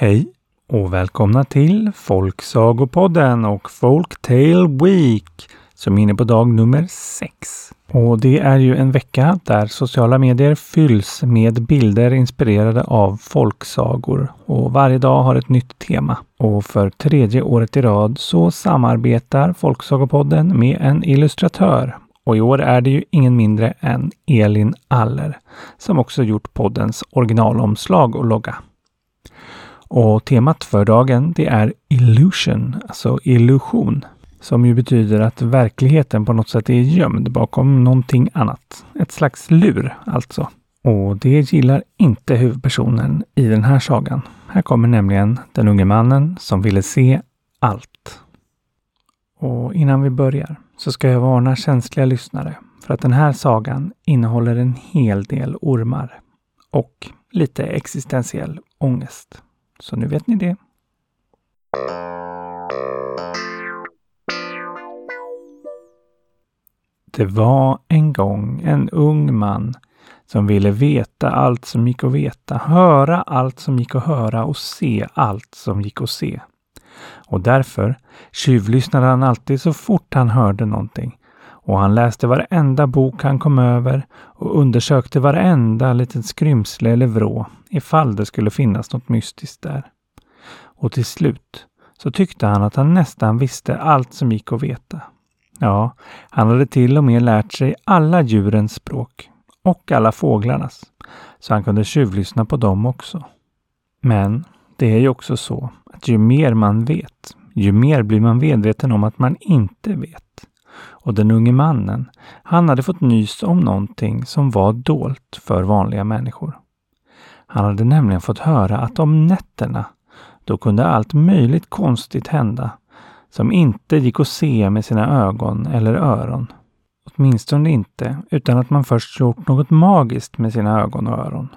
Hej och välkomna till Folksagopodden och Folktale Week som är inne på dag nummer 6. Och det är ju en vecka där sociala medier fylls med bilder inspirerade av folksagor och varje dag har ett nytt tema. Och för tredje året i rad så samarbetar Folksagopodden med en illustratör och i år är det ju ingen mindre än Elin Aller som också gjort poddens originalomslag och logga. Och temat för dagen det är illusion, alltså illusion. Som ju betyder att verkligheten på något sätt är gömd bakom någonting annat. Ett slags lur alltså. Och det gillar inte huvudpersonen i den här sagan. Här kommer nämligen den unge mannen som ville se allt. Och innan vi börjar så ska jag varna känsliga lyssnare för att den här sagan innehåller en hel del ormar och lite existentiell ångest. Så nu vet ni det. Det var en gång en ung man som ville veta allt som gick att veta, höra allt som gick att höra och se allt som gick att se. Och därför tjuvlyssnade han alltid så fort han hörde någonting. Och han läste varenda bok han kom över och undersökte varenda litet skrymsle eller vrå ifall det skulle finnas något mystiskt där. Och till slut så tyckte han att han nästan visste allt som gick att veta. Ja, han hade till och med lärt sig alla djurens språk och alla fåglarnas, så han kunde tjuvlyssna på dem också. Men det är ju också så att ju mer man vet, ju mer blir man medveten om att man inte vet. Och den unge mannen, han hade fått nys om någonting som var dolt för vanliga människor. Han hade nämligen fått höra att om nätterna, då kunde allt möjligt konstigt hända som inte gick att se med sina ögon eller öron. Åtminstone inte utan att man först gjort något magiskt med sina ögon och öron.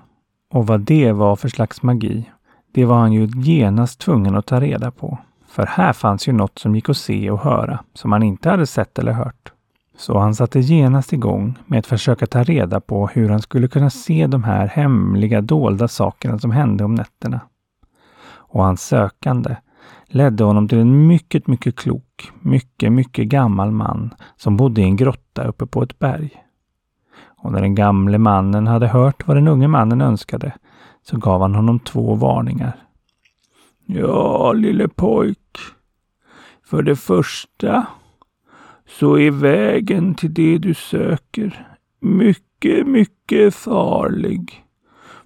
Och vad det var för slags magi, det var han ju genast tvungen att ta reda på. För här fanns ju något som gick att se och höra som han inte hade sett eller hört. Så han satte genast igång med att försöka ta reda på hur han skulle kunna se de här hemliga dolda sakerna som hände om nätterna. Och hans sökande ledde honom till en mycket, mycket klok, mycket, mycket gammal man som bodde i en grotta uppe på ett berg. Och när den gamle mannen hade hört vad den unge mannen önskade så gav han honom två varningar. Ja, lille pojk. För det första så är vägen till det du söker mycket, mycket farlig.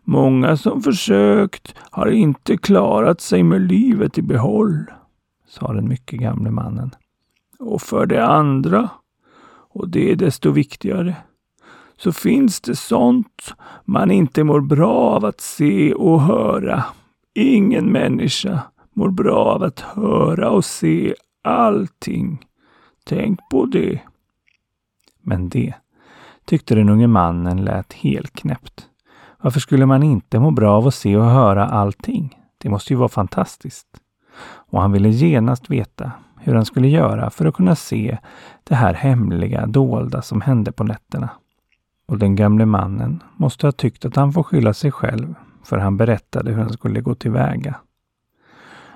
Många som försökt har inte klarat sig med livet i behåll, sa den mycket gamle mannen. Och för det andra, och det är desto viktigare, så finns det sånt man inte mår bra av att se och höra. Ingen människa mår bra av att höra och se allting. Tänk på det. Men det tyckte den unge mannen lät helt knäppt. Varför skulle man inte må bra av att se och höra allting? Det måste ju vara fantastiskt. Och han ville genast veta hur han skulle göra för att kunna se det här hemliga, dolda som hände på nätterna. Och den gamle mannen måste ha tyckt att han får skylla sig själv, för han berättade hur han skulle gå tillväga.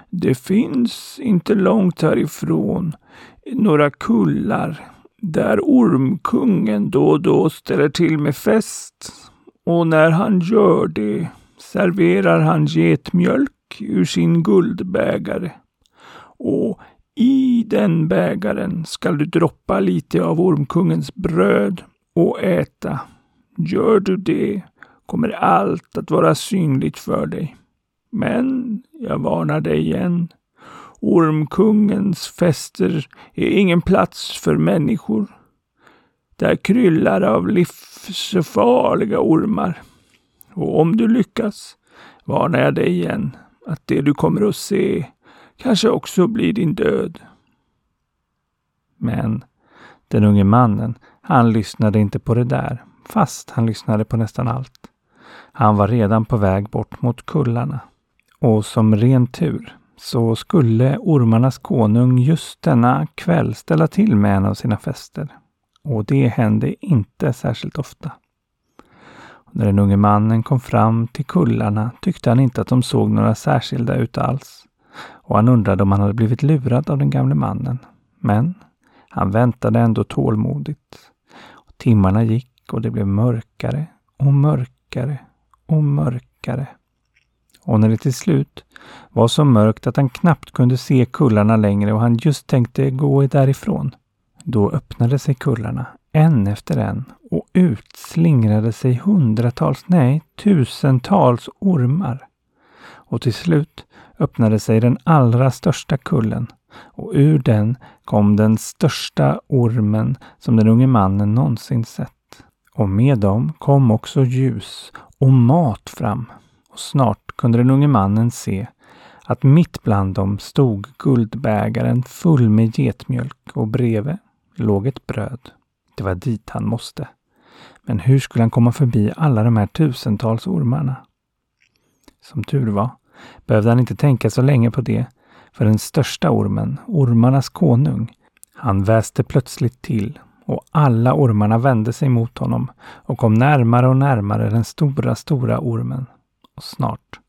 Det finns inte långt härifrån några kullar där ormkungen då och då ställer till med fest. Och när han gör det serverar han getmjölk ur sin guldbägare. Och i den bägaren skall du droppa lite av ormkungens bröd och äta. Gör du det kommer allt att vara synligt för dig. Men jag varnar dig igen. Ormkungens fester är ingen plats för människor. Där kryllar av livsfarliga ormar. Och om du lyckas varnar jag dig igen att det du kommer att se kanske också blir din död. Men den unge mannen, han lyssnade inte på det där, fast han lyssnade på nästan allt. Han var redan på väg bort mot kullarna. Och som ren tur så skulle ormarnas konung just denna kväll ställa till med en av sina fester. Och det hände inte särskilt ofta. När den unge mannen kom fram till kullarna tyckte han inte att de såg några särskilda ut alls. Och han undrade om han hade blivit lurad av den gamle mannen. Men han väntade ändå tålmodigt. Och timmarna gick och det blev mörkare och mörkare och mörkare. Och när det till slut var så mörkt att han knappt kunde se kullarna längre och han just tänkte gå därifrån. Då öppnade sig kullarna en efter en och ut slingrade sig hundratals, nej tusentals ormar. Och till slut öppnade sig den allra största kullen och ur den kom den största ormen som den unge mannen någonsin sett. Och med dem kom också ljus och mat fram. Och snart kunde den unge mannen se att mitt bland dem stod guldbägaren full med getmjölk och bredvid låg ett bröd. Det var dit han måste. Men hur skulle han komma förbi alla de här tusentals ormarna? Som tur var behövde han inte tänka så länge på det, för den största ormen, ormarnas konung, han väste plötsligt till och alla ormarna vände sig mot honom och kom närmare och närmare den stora, stora ormen. Och snart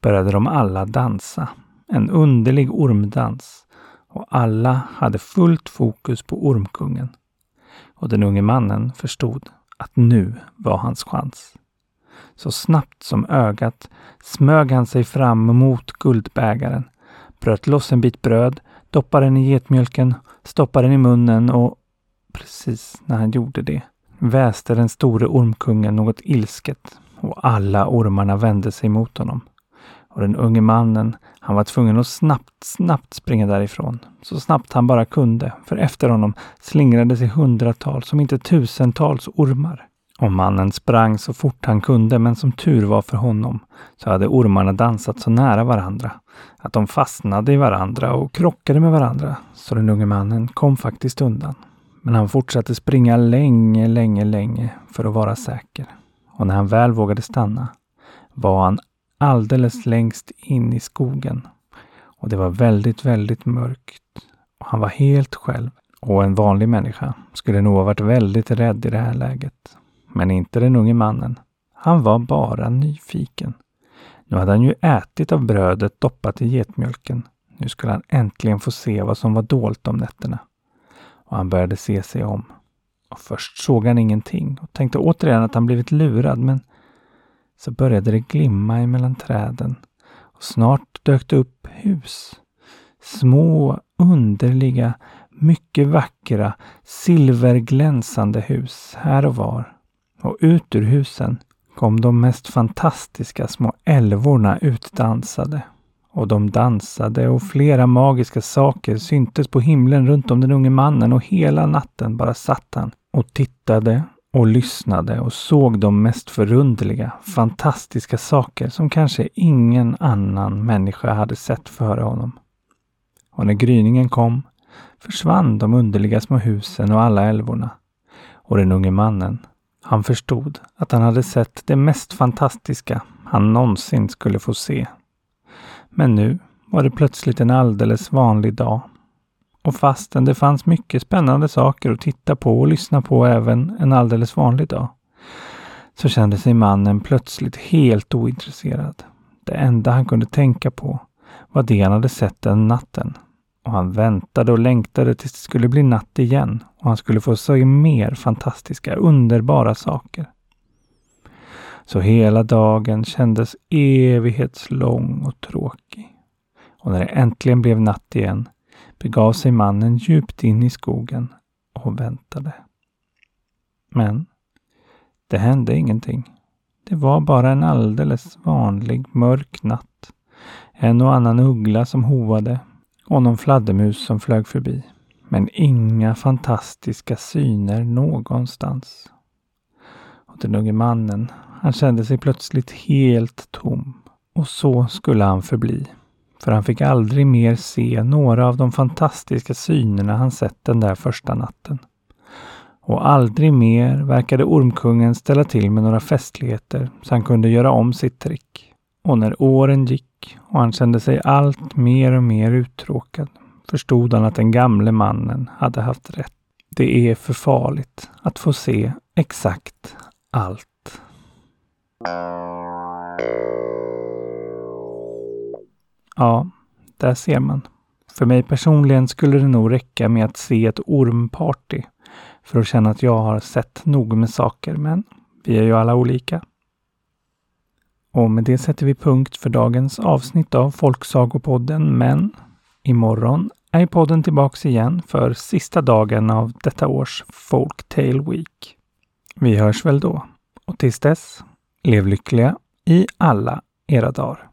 började de alla dansa. En underlig ormdans. Och alla hade fullt fokus på ormkungen. Och den unge mannen förstod att nu var hans chans. Så snabbt som ögat smög han sig fram mot guldbägaren, bröt loss en bit bröd, doppade den i getmjölken, stoppade den i munnen och precis när han gjorde det väste den store ormkungen något ilsket och alla ormarna vände sig mot honom. Och den unge mannen, han var tvungen att snabbt, snabbt springa därifrån. Så snabbt han bara kunde, för efter honom slingrade sig hundratals, om inte tusentals ormar. Och mannen sprang så fort han kunde, men som tur var för honom så hade ormarna dansat så nära varandra att de fastnade i varandra och krockade med varandra. Så den unge mannen kom faktiskt undan. Men han fortsatte springa länge, länge, länge för att vara säker. Och när han väl vågade stanna var han alldeles längst in i skogen. Och det var väldigt, väldigt mörkt. Och han var helt själv. Och en vanlig människa skulle nog ha varit väldigt rädd i det här läget. Men inte den unge mannen. Han var bara nyfiken. Nu hade han ju ätit av brödet doppat i getmjölken. Nu skulle han äntligen få se vad som var dolt om nätterna. Och han började se sig om. Och först såg han ingenting och tänkte återigen att han blivit lurad men så började det glimma emellan träden och snart dök det upp hus. Små, underliga, mycket vackra, silverglänsande hus här och var. Och ut ur husen kom de mest fantastiska små älvorna utdansade. Och de dansade och flera magiska saker syntes på himlen runt om den unge mannen och hela natten bara satt han och tittade och lyssnade och såg de mest förunderliga, fantastiska saker som kanske ingen annan människa hade sett före honom. Och när gryningen kom försvann de underliga små husen och alla älvorna. Och den unge mannen, han förstod att han hade sett det mest fantastiska han någonsin skulle få se. Men nu var det plötsligt en alldeles vanlig dag och fastän det fanns mycket spännande saker att titta på och lyssna på även en alldeles vanlig dag, så kände sig mannen plötsligt helt ointresserad. Det enda han kunde tänka på var det han hade sett den natten. Och han väntade och längtade tills det skulle bli natt igen och han skulle få se mer fantastiska, underbara saker. Så hela dagen kändes evighetslång och tråkig. Och när det äntligen blev natt igen begav sig mannen djupt in i skogen och väntade. Men det hände ingenting. Det var bara en alldeles vanlig mörk natt. En och annan uggla som hoade och någon fladdermus som flög förbi. Men inga fantastiska syner någonstans. Och den unge mannen, han kände sig plötsligt helt tom. Och så skulle han förbli för han fick aldrig mer se några av de fantastiska synerna han sett den där första natten. Och aldrig mer verkade Ormkungen ställa till med några festligheter så han kunde göra om sitt trick. Och när åren gick och han kände sig allt mer och mer uttråkad förstod han att den gamle mannen hade haft rätt. Det är för farligt att få se exakt allt. Ja, där ser man. För mig personligen skulle det nog räcka med att se ett ormparty för att känna att jag har sett nog med saker, men vi är ju alla olika. Och med det sätter vi punkt för dagens avsnitt av Folksagopodden, men imorgon är podden tillbaks igen för sista dagen av detta års Folktale Week. Vi hörs väl då. Och tills dess, Lev lyckliga i alla era dagar.